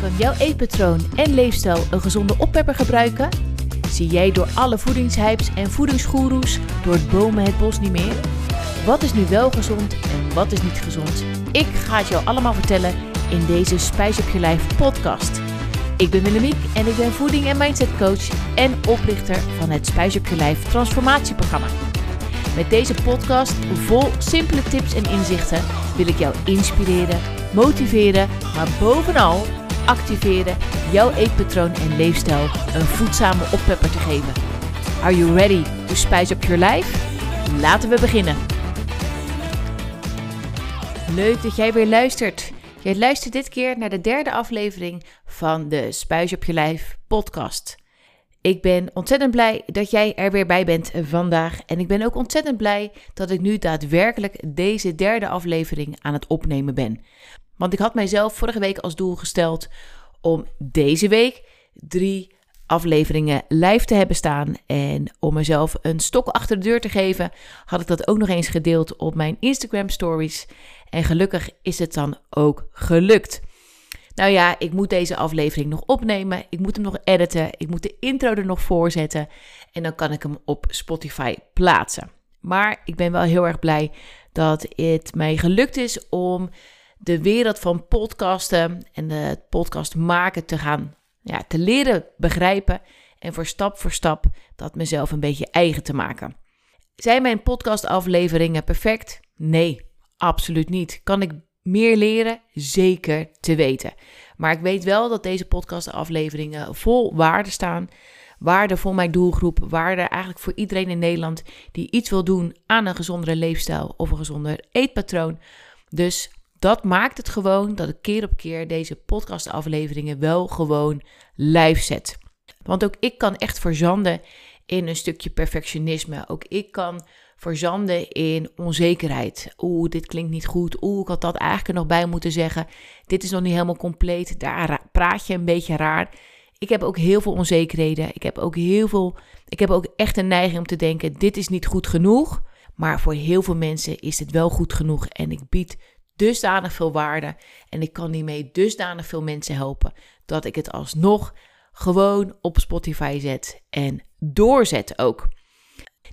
Kan jouw eetpatroon en leefstijl een gezonde oppepper gebruiken? Zie jij door alle voedingshypes en voedingsgoeroes door het bomen het bos niet meer? Wat is nu wel gezond en wat is niet gezond? Ik ga het jou allemaal vertellen in deze Spijs op je lijf podcast. Ik ben Willemiek en ik ben voeding- en mindset coach en oprichter van het Spijs op je lijf transformatieprogramma. Met deze podcast vol simpele tips en inzichten wil ik jou inspireren, motiveren, maar bovenal activeren jouw eetpatroon en leefstijl een voedzame oppepper te geven. Are you ready to spice up your life? Laten we beginnen. Leuk dat jij weer luistert. Jij luistert dit keer naar de derde aflevering van de Spuis op je lijf podcast. Ik ben ontzettend blij dat jij er weer bij bent vandaag. En ik ben ook ontzettend blij dat ik nu daadwerkelijk deze derde aflevering aan het opnemen ben. Want ik had mijzelf vorige week als doel gesteld om deze week drie afleveringen live te hebben staan. En om mezelf een stok achter de deur te geven, had ik dat ook nog eens gedeeld op mijn Instagram stories. En gelukkig is het dan ook gelukt. Nou ja, ik moet deze aflevering nog opnemen. Ik moet hem nog editen. Ik moet de intro er nog voor zetten. En dan kan ik hem op Spotify plaatsen. Maar ik ben wel heel erg blij dat het mij gelukt is om de wereld van podcasten en het podcast maken te gaan ja, te leren begrijpen en voor stap voor stap dat mezelf een beetje eigen te maken. Zijn mijn podcastafleveringen perfect? Nee, absoluut niet. Kan ik meer leren? Zeker te weten. Maar ik weet wel dat deze podcastafleveringen vol waarde staan. Waarde voor mijn doelgroep, waarde eigenlijk voor iedereen in Nederland die iets wil doen aan een gezondere leefstijl of een gezonder eetpatroon. Dus dat maakt het gewoon dat ik keer op keer deze podcastafleveringen wel gewoon live zet. Want ook ik kan echt verzanden in een stukje perfectionisme. Ook ik kan verzanden in onzekerheid. Oeh, dit klinkt niet goed. Oeh, ik had dat eigenlijk nog bij moeten zeggen. Dit is nog niet helemaal compleet. Daar praat je een beetje raar. Ik heb ook heel veel onzekerheden. Ik heb ook heel veel. Ik heb ook echt een neiging om te denken: dit is niet goed genoeg. Maar voor heel veel mensen is het wel goed genoeg. En ik bied dusdanig veel waarde en ik kan hiermee dusdanig veel mensen helpen dat ik het alsnog gewoon op Spotify zet en doorzet ook.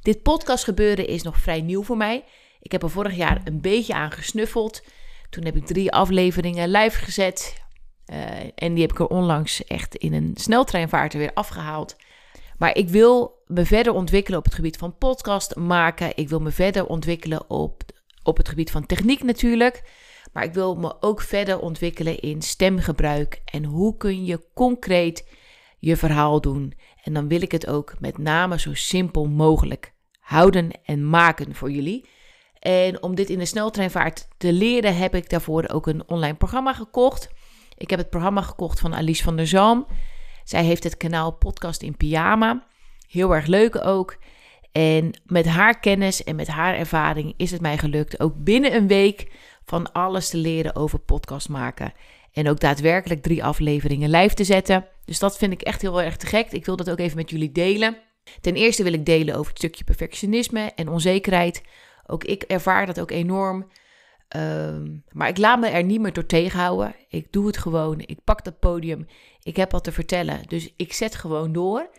Dit podcast gebeuren is nog vrij nieuw voor mij. Ik heb er vorig jaar een beetje aan gesnuffeld. Toen heb ik drie afleveringen live gezet. Uh, en die heb ik er onlangs echt in een sneltreinvaart weer afgehaald. Maar ik wil me verder ontwikkelen op het gebied van podcast maken. Ik wil me verder ontwikkelen op op het gebied van techniek natuurlijk. Maar ik wil me ook verder ontwikkelen in stemgebruik en hoe kun je concreet je verhaal doen. En dan wil ik het ook met name zo simpel mogelijk houden en maken voor jullie. En om dit in de sneltreinvaart te leren heb ik daarvoor ook een online programma gekocht. Ik heb het programma gekocht van Alice van der Zalm. Zij heeft het kanaal Podcast in Pyjama. Heel erg leuk ook. En met haar kennis en met haar ervaring is het mij gelukt ook binnen een week van alles te leren over podcast maken. En ook daadwerkelijk drie afleveringen live te zetten. Dus dat vind ik echt heel erg te gek. Ik wil dat ook even met jullie delen. Ten eerste wil ik delen over het stukje perfectionisme en onzekerheid. Ook ik ervaar dat ook enorm. Ehm, maar ik laat me er niet meer door tegenhouden. Ik doe het gewoon. Ik pak dat podium. Ik heb wat te vertellen. Dus ik zet gewoon door.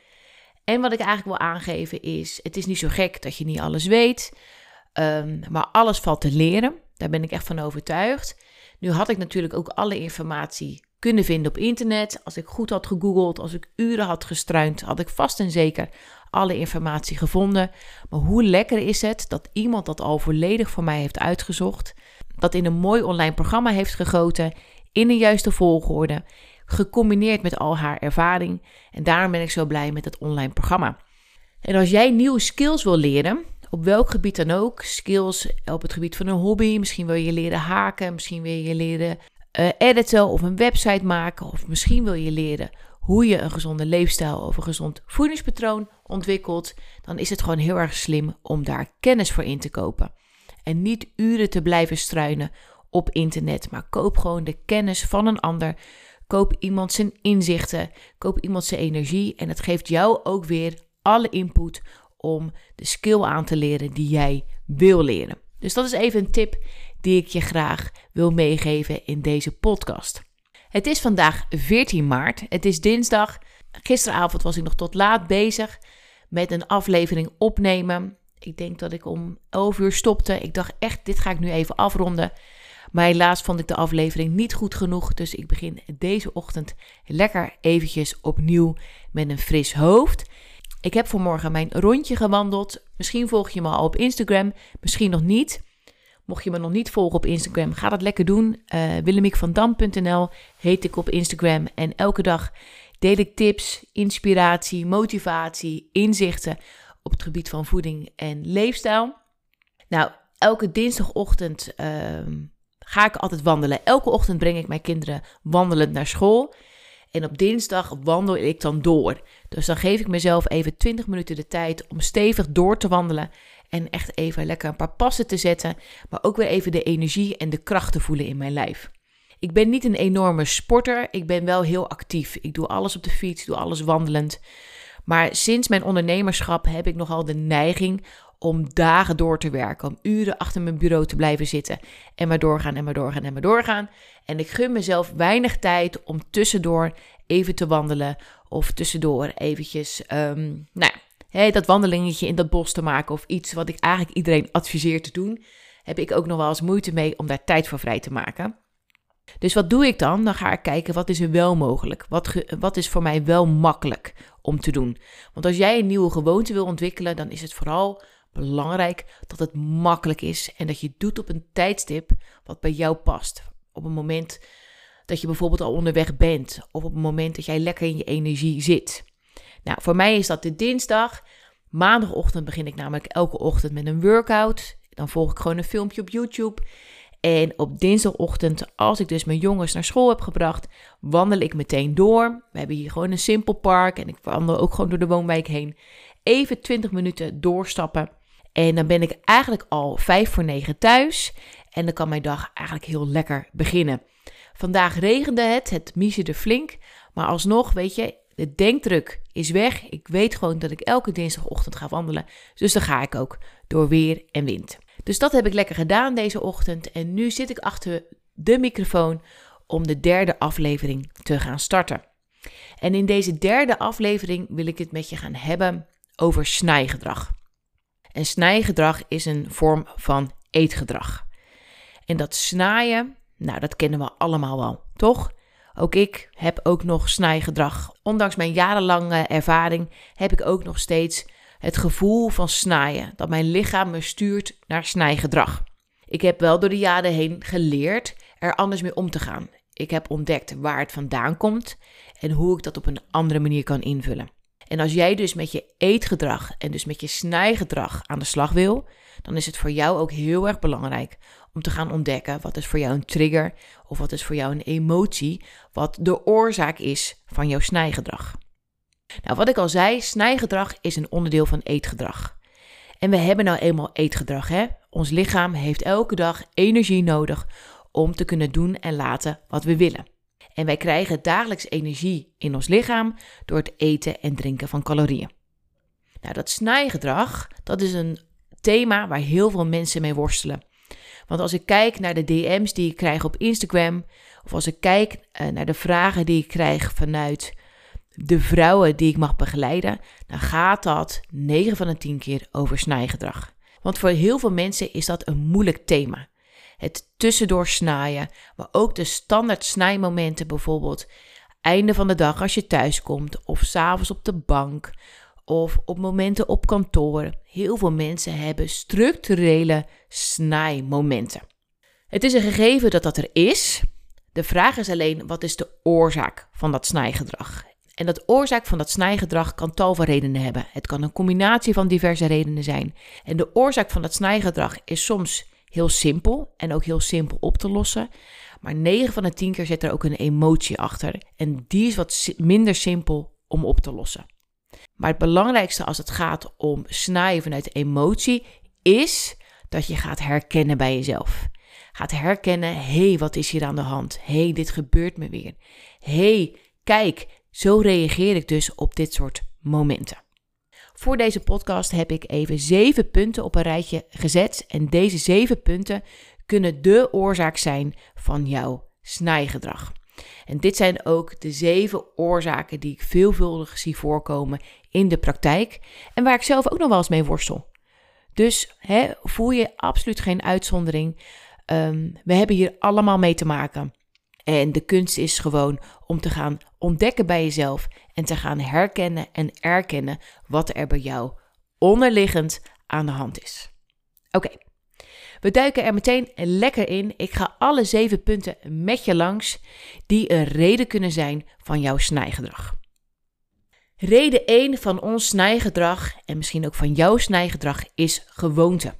En wat ik eigenlijk wil aangeven is: het is niet zo gek dat je niet alles weet, um, maar alles valt te leren. Daar ben ik echt van overtuigd. Nu had ik natuurlijk ook alle informatie kunnen vinden op internet. Als ik goed had gegoogeld, als ik uren had gestruind, had ik vast en zeker alle informatie gevonden. Maar hoe lekker is het dat iemand dat al volledig voor mij heeft uitgezocht, dat in een mooi online programma heeft gegoten, in de juiste volgorde gecombineerd met al haar ervaring. En daarom ben ik zo blij met het online programma. En als jij nieuwe skills wil leren, op welk gebied dan ook, skills op het gebied van een hobby, misschien wil je leren haken, misschien wil je leren uh, editen of een website maken, of misschien wil je leren hoe je een gezonde leefstijl of een gezond voedingspatroon ontwikkelt, dan is het gewoon heel erg slim om daar kennis voor in te kopen. En niet uren te blijven struinen op internet, maar koop gewoon de kennis van een ander, Koop iemand zijn inzichten, koop iemand zijn energie en het geeft jou ook weer alle input om de skill aan te leren die jij wil leren. Dus dat is even een tip die ik je graag wil meegeven in deze podcast. Het is vandaag 14 maart. Het is dinsdag. Gisteravond was ik nog tot laat bezig met een aflevering opnemen. Ik denk dat ik om 11 uur stopte. Ik dacht echt, dit ga ik nu even afronden. Maar helaas vond ik de aflevering niet goed genoeg. Dus ik begin deze ochtend lekker eventjes opnieuw met een fris hoofd. Ik heb vanmorgen mijn rondje gewandeld. Misschien volg je me al op Instagram, misschien nog niet. Mocht je me nog niet volgen op Instagram, ga dat lekker doen. Uh, eh, willemiekvandam.nl heet ik op Instagram. En elke dag deel ik tips, inspiratie, motivatie, inzichten op het gebied van voeding en leefstijl. Nou, elke dinsdagochtend uh, ga ik altijd wandelen. Elke ochtend breng ik mijn kinderen wandelend naar school. En op dinsdag wandel ik dan door. Dus dan geef ik mezelf even 20 minuten de tijd om stevig door te wandelen. En echt even lekker een paar passen te zetten. Maar ook weer even de energie en de kracht te voelen in mijn lijf. Ik ben niet een enorme sporter. Ik ben wel heel actief. Ik doe alles op de fiets, doe alles wandelend. Maar sinds mijn ondernemerschap heb ik nogal de neiging om dagen door te werken, om uren achter mijn bureau te blijven zitten en maar doorgaan en maar doorgaan en maar doorgaan. En ik gun mezelf weinig tijd om tussendoor even te wandelen of tussendoor eventjes, um, nou ja, dat wandelingetje in dat bos te maken of iets wat ik eigenlijk iedereen adviseer te doen, heb ik ook nog wel eens moeite mee om daar tijd voor vrij te maken. Dus wat doe ik dan? Dan ga ik kijken wat is er wel mogelijk. Wat, wat is voor mij wel makkelijk om te doen. Want als jij een nieuwe gewoonte wil ontwikkelen, dan is het vooral belangrijk dat het makkelijk is en dat je het doet op een tijdstip wat bij jou past. Op een moment dat je bijvoorbeeld al onderweg bent of op een moment dat jij lekker in je energie zit. Nou, voor mij is dat de dinsdag. Maandagochtend begin ik namelijk elke ochtend met een workout. Dan volg ik gewoon een filmpje op YouTube. En op dinsdagochtend, als ik dus mijn jongens naar school heb gebracht, wandel ik meteen door. We hebben hier gewoon een simpel park en ik wandel ook gewoon door de woonwijk heen. Even 20 minuten doorstappen. En dan ben ik eigenlijk al vijf voor negen thuis. En dan kan mijn dag eigenlijk heel lekker beginnen. Vandaag regende het, het miesde flink. Maar alsnog, weet je, de denkdruk is weg. Ik weet gewoon dat ik elke dinsdagochtend ga wandelen. Dus dan ga ik ook door weer en wind. Dus dat heb ik lekker gedaan deze ochtend. En nu zit ik achter de microfoon om de derde aflevering te gaan starten. En in deze derde aflevering wil ik het met je gaan hebben over snijgedrag. En snijgedrag is een vorm van eetgedrag. En dat snijden, nou dat kennen we allemaal wel, toch? Ook ik heb ook nog snijgedrag. Ondanks mijn jarenlange ervaring heb ik ook nog steeds het gevoel van snijden. Dat mijn lichaam me stuurt naar snijgedrag. Ik heb wel door de jaren heen geleerd er anders mee om te gaan. Ik heb ontdekt waar het vandaan komt en hoe ik dat op een andere manier kan invullen. En als jij dus met je eetgedrag en dus met je snijgedrag aan de slag wil, dan is het voor jou ook heel erg belangrijk om te gaan ontdekken wat is voor jou een trigger of wat is voor jou een emotie, wat de oorzaak is van jouw snijgedrag. Nou, wat ik al zei, snijgedrag is een onderdeel van eetgedrag. En we hebben nou eenmaal eetgedrag, hè? Ons lichaam heeft elke dag energie nodig om te kunnen doen en laten wat we willen. En wij krijgen dagelijks energie in ons lichaam door het eten en drinken van calorieën. Nou, dat snijgedrag, dat is een thema waar heel veel mensen mee worstelen. Want als ik kijk naar de DM's die ik krijg op Instagram, of als ik kijk eh, naar de vragen die ik krijg vanuit de vrouwen die ik mag begeleiden, dan gaat dat 9 van de 10 keer over snijgedrag. Want voor heel veel mensen is dat een moeilijk thema het tussendoor snijden, maar ook de standaard snijmomenten, bijvoorbeeld einde van de dag als je thuis komt, of s'avonds op de bank, of op momenten op kantoor. Heel veel mensen hebben structurele snijmomenten. Het is een gegeven dat dat er is. De vraag is alleen, wat is de oorzaak van dat snijgedrag? En dat oorzaak van dat snijgedrag kan tal van redenen hebben. Het kan een combinatie van diverse redenen zijn. En de oorzaak van dat snijgedrag is soms heel simpel en ook heel simpel op te lossen. Maar 9 van de 10 keer zit er ook een emotie achter. En die is wat minder simpel om op te lossen. Maar het belangrijkste als het gaat om snijden vanuit emotie is dat je gaat herkennen bij jezelf. Gaat herkennen, hé, hey, wat is hier aan de hand? Hé, hey, dit gebeurt me weer. Hé, hey, kijk, zo reageer ik dus op dit soort momenten. Voor deze podcast heb ik even zeven punten op een rijtje gezet. En deze zeven punten kunnen de oorzaak zijn van jouw snijgedrag. En dit zijn ook de zeven oorzaken die ik veelvuldig zie voorkomen in de praktijk en waar ik zelf ook nog wel eens mee worstel. Dus hè, voel je absoluut geen uitzondering. Ehm, we hebben hier allemaal mee te maken. En de kunst is gewoon om te gaan ontdekken bij jezelf en te gaan herkennen en erkennen wat er bij jou onderliggend aan de hand is. Oké, we duiken er meteen lekker in. Ik ga alle zeven punten met je langs die een reden kunnen zijn van jouw snijgedrag. Reden 1 van ons snijgedrag en misschien ook van jouw snijgedrag is gewoonte.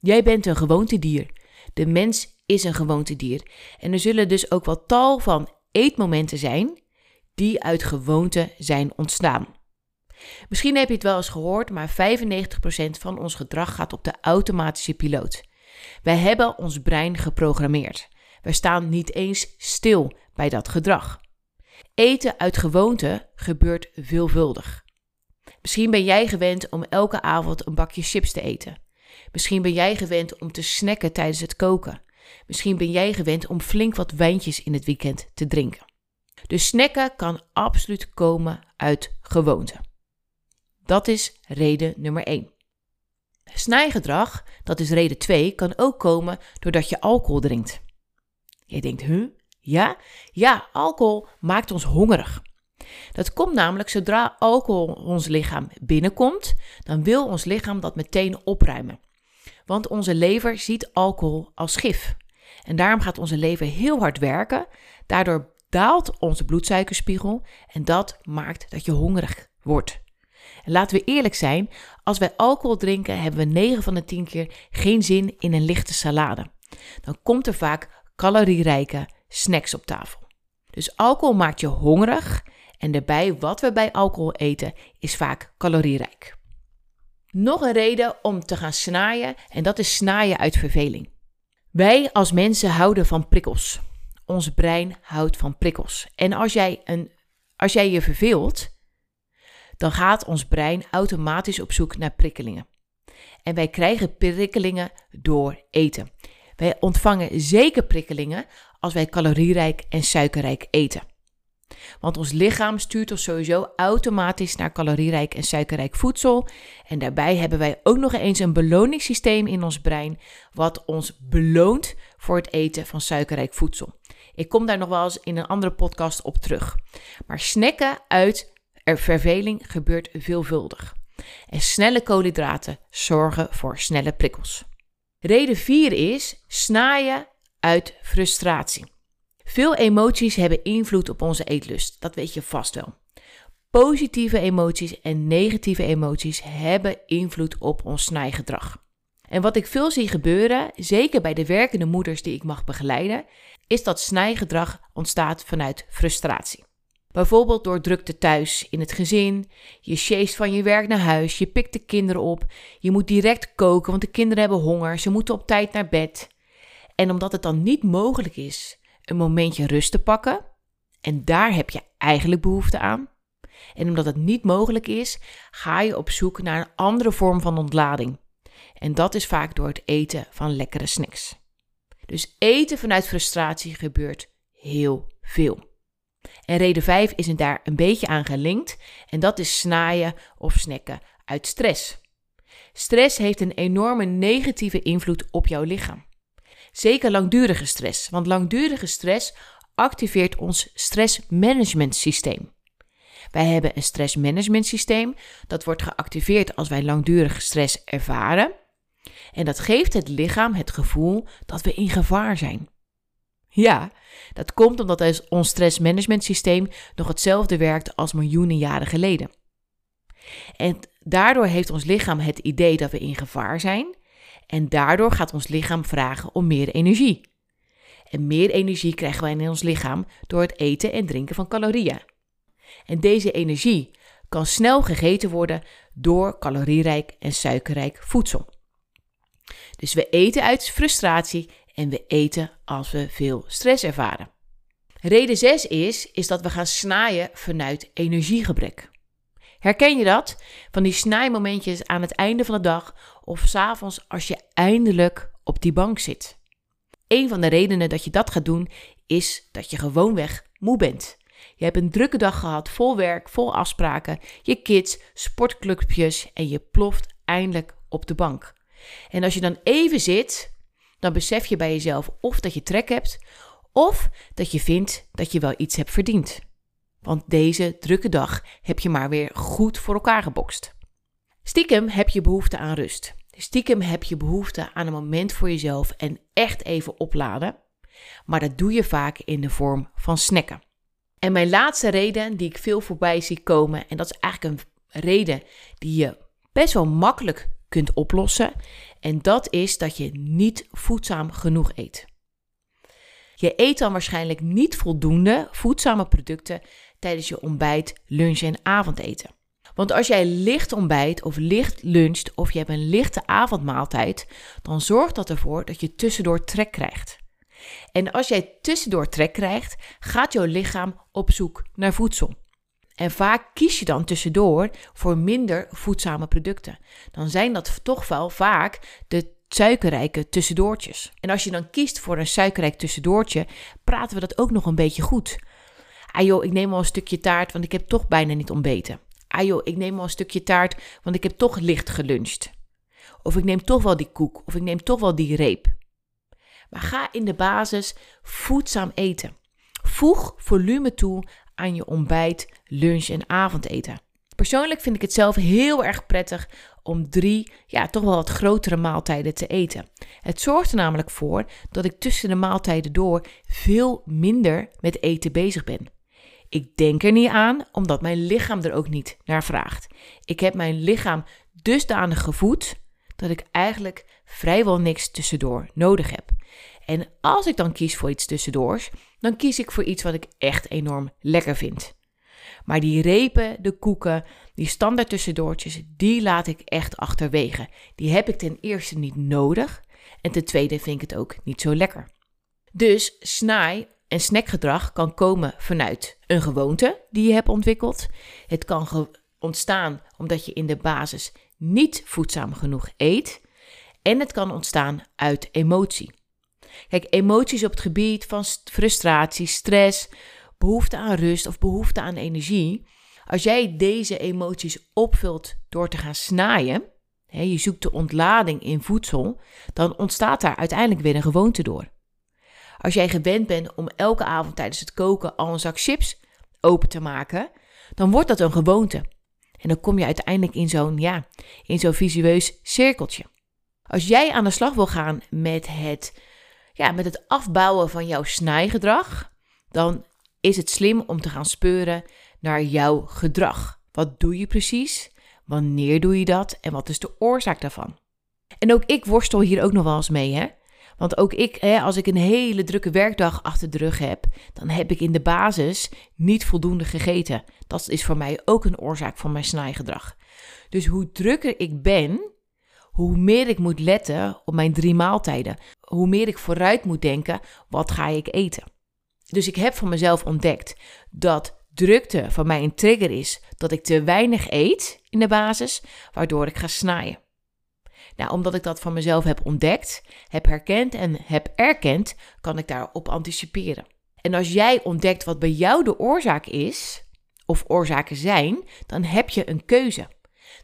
Jij bent een gewoontedier. De mens is een gewoontedier. En er zullen dus ook wel tal van eetmomenten zijn die uit gewoonte zijn ontstaan. Misschien heb je het wel eens gehoord, maar 95% van ons gedrag gaat op de automatische piloot. Wij hebben ons brein geprogrammeerd. We staan niet eens stil bij dat gedrag. Eten uit gewoonte gebeurt veelvuldig. Misschien ben jij gewend om elke avond een bakje chips te eten. Misschien ben jij gewend om te snacken tijdens het koken. Misschien ben jij gewend om flink wat wijntjes in het weekend te drinken. Dus snacken kan absoluut komen uit gewoonte. Dat is reden nummer 1. Snijgedrag, dat is reden 2, kan ook komen doordat je alcohol drinkt. Je denkt, huh? Ja? Ja, alcohol maakt ons hongerig. Dat komt namelijk zodra alcohol ons lichaam binnenkomt, dan wil ons lichaam dat meteen opruimen. Want onze lever ziet alcohol als gif. En daarom gaat onze lever heel hard werken. Daardoor daalt onze bloedsuikerspiegel en dat maakt dat je hongerig wordt. En laten we eerlijk zijn, als wij alcohol drinken, hebben we 9 van de 10 keer geen zin in een lichte salade. Dan komt er vaak calorierijke snacks op tafel. Dus alcohol maakt je hongerig en daarbij wat we bij alcohol eten is vaak calorierijk. Nog een reden om te gaan snaaien en dat is snaaien uit verveling. Wij als mensen houden van prikkels. Ons brein houdt van prikkels. En als jij, een, als jij je verveelt, dan gaat ons brein automatisch op zoek naar prikkelingen. En wij krijgen prikkelingen door eten. Wij ontvangen zeker prikkelingen als wij calorierijk en suikerrijk eten. Want ons lichaam stuurt ons sowieso automatisch naar calorierijk en suikerrijk voedsel. En daarbij hebben wij ook nog eens een beloningssysteem in ons brein, wat ons beloont voor het eten van suikerrijk voedsel. Ik kom daar nog wel eens in een andere podcast op terug. Maar snacken uit verveling gebeurt veelvuldig. En snelle koolhydraten zorgen voor snelle prikkels. Reden 4 is snaaien uit frustratie. Veel emoties hebben invloed op onze eetlust, dat weet je vast wel. Positieve emoties en negatieve emoties hebben invloed op ons snijgedrag. En wat ik veel zie gebeuren, zeker bij de werkende moeders die ik mag begeleiden, is dat snijgedrag ontstaat vanuit frustratie. Bijvoorbeeld door drukte thuis, in het gezin, je sjeest van je werk naar huis, je pikt de kinderen op, je moet direct koken, want de kinderen hebben honger, ze moeten op tijd naar bed. En omdat het dan niet mogelijk is een momentje rust te pakken, en daar heb je eigenlijk behoefte aan, en omdat het niet mogelijk is, ga je op zoek naar een andere vorm van ontlading. En dat is vaak door het eten van lekkere snacks. Dus eten vanuit frustratie gebeurt heel veel. En reden 5 is daar een beetje aan gelinkt en dat is snaaien of snacken uit stress. Stress heeft een enorme negatieve invloed op jouw lichaam. Zeker langdurige stress, want langdurige stress activeert ons stressmanagement systeem. Wij hebben een stressmanagement systeem dat wordt geactiveerd als wij langdurige stress ervaren. En dat geeft het lichaam het gevoel dat we in gevaar zijn. Ja, dat komt omdat ons stressmanagement systeem nog hetzelfde werkt als miljoenen jaren geleden. En daardoor heeft ons lichaam het idee dat we in gevaar zijn. En daardoor gaat ons lichaam vragen om meer energie. En meer energie krijgen wij in ons lichaam door het eten en drinken van calorieën. En deze energie kan snel gegeten worden door calorierijk en suikerrijk voedsel. Dus we eten uit frustratie en we eten als we veel stress ervaren. Reden 6 is, is dat we gaan snaaien vanuit energiegebrek. Herken je dat? Van die snijmomentjes aan het einde van de dag of s'avonds als je eindelijk op die bank zit. een van de redenen dat je dat gaat doen is dat je gewoonweg moe bent. Je hebt een drukke dag gehad, vol werk, vol afspraken, je kids, sportclubjes en je ploft eindelijk op de bank. En als je dan even zit, dan besef je bij jezelf of dat je trek hebt, of dat je vindt dat je wel iets hebt verdiend. Want deze drukke dag heb je maar weer goed voor elkaar gebokst. Stiekem heb je behoefte aan rust. Stiekem heb je behoefte aan een moment voor jezelf en echt even opladen. Maar dat doe je vaak in de vorm van snacken. En mijn laatste reden die ik veel voorbij zie komen, en dat is eigenlijk een reden die je best wel makkelijk kunt oplossen. En dat is dat je niet voedzaam genoeg eet. Je eet dan waarschijnlijk niet voldoende voedzame producten tijdens je ontbijt, lunch en avondeten. Want als jij licht ontbijt of licht luncht of je hebt een lichte avondmaaltijd, dan zorgt dat ervoor dat je tussendoor trek krijgt. En als jij tussendoor trek krijgt, gaat jouw lichaam op zoek naar voedsel. En vaak kies je dan tussendoor voor minder voedzame producten. Dan zijn dat toch wel vaak de suikerrijke tussendoortjes. En als je dan kiest voor een suikerrijk tussendoortje, praten we dat ook nog een beetje goed. Ah joh, ik neem wel een stukje taart, want ik heb toch bijna niet ontbeten. Ah joh, ik neem wel een stukje taart, want ik heb toch licht geluncht. Of ik neem toch wel die koek, of ik neem toch wel die reep. Maar ga in de basis voedzaam eten. Voeg volume toe aan je ontbijt, lunch en avondeten. Persoonlijk vind ik het zelf heel erg prettig om drie, ja, toch wel wat grotere maaltijden te eten. Het zorgt er namelijk voor dat ik tussen de maaltijden door veel minder met eten bezig ben. Ik denk er niet aan, omdat mijn lichaam er ook niet naar vraagt. Ik heb mijn lichaam dusdanig gevoed dat ik eigenlijk vrijwel niks tussendoor nodig heb. En als ik dan kies voor iets tussendoors, dan kies ik voor iets wat ik echt enorm lekker vind. Maar die repen, de koeken, die standaard tussendoortjes, die laat ik echt achterwege. Die heb ik ten eerste niet nodig en ten tweede vind ik het ook niet zo lekker. Dus snaai en snackgedrag kan komen vanuit een gewoonte die je hebt ontwikkeld. Het kan ontstaan omdat je in de basis niet voedzaam genoeg eet. En het kan ontstaan uit emotie. Kijk, emoties op het gebied van frustratie, stress, behoefte aan rust of behoefte aan energie. Als jij deze emoties opvult door te gaan snaaien, hè, je zoekt de ontlading in voedsel, dan ontstaat daar uiteindelijk weer een gewoonte door. Als jij gewend bent om elke avond tijdens het koken al een zak chips open te maken, dan wordt dat een gewoonte. En dan kom je uiteindelijk in zo'n ja, in zo'n visueus cirkeltje. Als jij aan de slag wil gaan met het, ja, met het afbouwen van jouw snijgedrag, dan is het slim om te gaan speuren naar jouw gedrag. Wat doe je precies? Wanneer doe je dat? En wat is de oorzaak daarvan? En ook ik worstel hier ook nog wel eens mee, hè? Want ook ik, hè, als ik een hele drukke werkdag achter de rug heb, dan heb ik in de basis niet voldoende gegeten. Dat is voor mij ook een oorzaak van mijn snijgedrag. Dus hoe drukker ik ben, hoe meer ik moet letten op mijn drie maaltijden. Hoe meer ik vooruit moet denken, wat ga ik eten? Dus ik heb voor mezelf ontdekt dat drukte van mij een trigger is dat ik te weinig eet in de basis, waardoor ik ga snijden. Nou, omdat ik dat van mezelf heb ontdekt, heb herkend en heb erkend, kan ik daarop anticiperen. En als jij ontdekt wat bij jou de oorzaak is, of oorzaken zijn, dan heb je een keuze.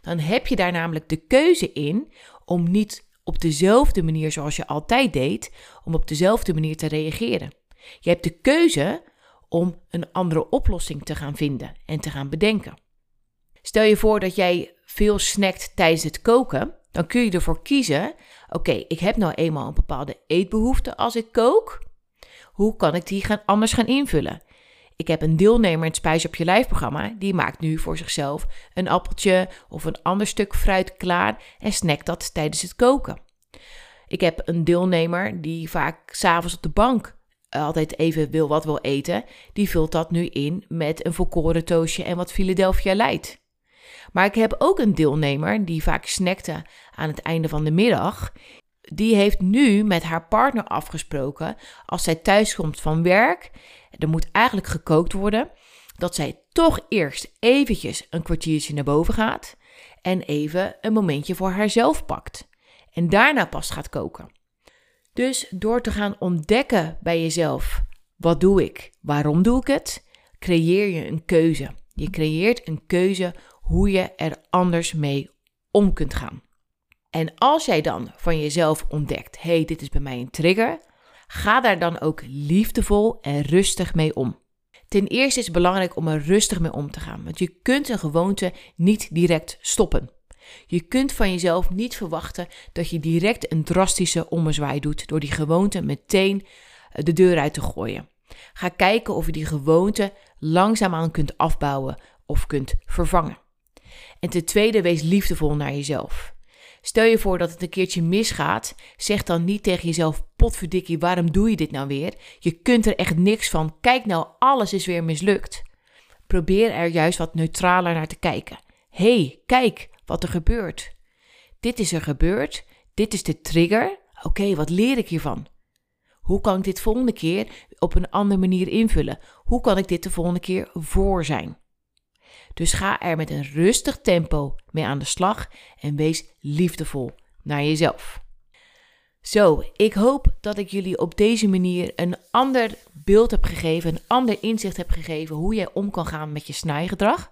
Dan heb je daar namelijk de keuze in om niet op dezelfde manier zoals je altijd deed, om op dezelfde manier te reageren. Je hebt de keuze om een andere oplossing te gaan vinden en te gaan bedenken. Stel je voor dat jij veel snackt tijdens het koken, dan kun je ervoor kiezen: oké, ik heb nou eenmaal een bepaalde eetbehoefte als ik kook. Hoe kan ik die gaan, anders gaan invullen? Ik heb een deelnemer in het Spijs op je Lijf programma. Die maakt nu voor zichzelf een appeltje of een ander stuk fruit klaar en snackt dat tijdens het koken. Ik heb een deelnemer die vaak s'avonds op de bank altijd even wil wat wil eten. Die vult dat nu in met een volkoren toastje en wat Philadelphia Light. Maar ik heb ook een deelnemer die vaak snackte aan het einde van de middag. Die heeft nu met haar partner afgesproken als zij thuiskomt van werk, er moet eigenlijk gekookt worden, dat zij toch eerst eventjes een kwartiertje naar boven gaat en even een momentje voor haarzelf pakt. En daarna pas gaat koken. Dus door te gaan ontdekken bij jezelf: wat doe ik? Waarom doe ik het? Creëer je een keuze. Je creëert een keuze hoe je er anders mee om kunt gaan. En als jij dan van jezelf ontdekt: hey, dit is bij mij een trigger, ga daar dan ook liefdevol en rustig mee om. Ten eerste is het belangrijk om er rustig mee om te gaan, want je kunt een gewoonte niet direct stoppen. Je kunt van jezelf niet verwachten dat je direct een drastische ommezwaai doet door die gewoonte meteen eh, de deur uit te gooien. Ga kijken of je die gewoonte langzaamaan kunt afbouwen of kunt vervangen. En ten tweede, wees liefdevol naar jezelf. Stel je voor dat het een keertje misgaat, zeg dan niet tegen jezelf: potverdikkie, waarom doe je dit nou weer? Je kunt er echt niks van. Kijk nou, alles is weer mislukt. Probeer er juist wat neutraler naar te kijken. Hé, hey, kijk wat er gebeurt. Dit is er gebeurd, dit is de trigger. Oké, wat leer ik hiervan? Hoe kan ik dit volgende keer op een andere manier invullen? Hoe kan ik dit de volgende keer voor zijn? Dus ga er met een rustig tempo mee aan de slag en wees liefdevol naar jezelf. Zo, ik hoop dat ik jullie op deze manier een ander beeld heb gegeven, een ander inzicht heb gegeven hoe jij om kan gaan met je snijgedrag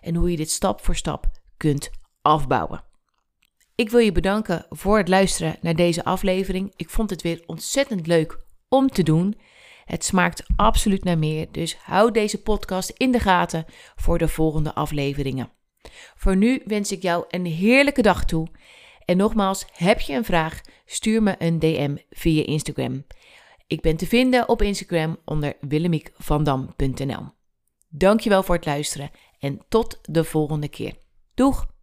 en hoe je dit stap voor stap kunt afbouwen. Ik wil je bedanken voor het luisteren naar deze aflevering. Ik vond het weer ontzettend leuk om te doen. Het smaakt absoluut naar meer, dus hou deze podcast in de gaten voor de volgende afleveringen. Voor nu wens ik jou een heerlijke dag toe. En nogmaals, heb je een vraag? Stuur me een DM via Instagram. Ik ben te vinden op Instagram onder willemiekvandam.nl. Dankjewel voor het luisteren en tot de volgende keer. Doeg!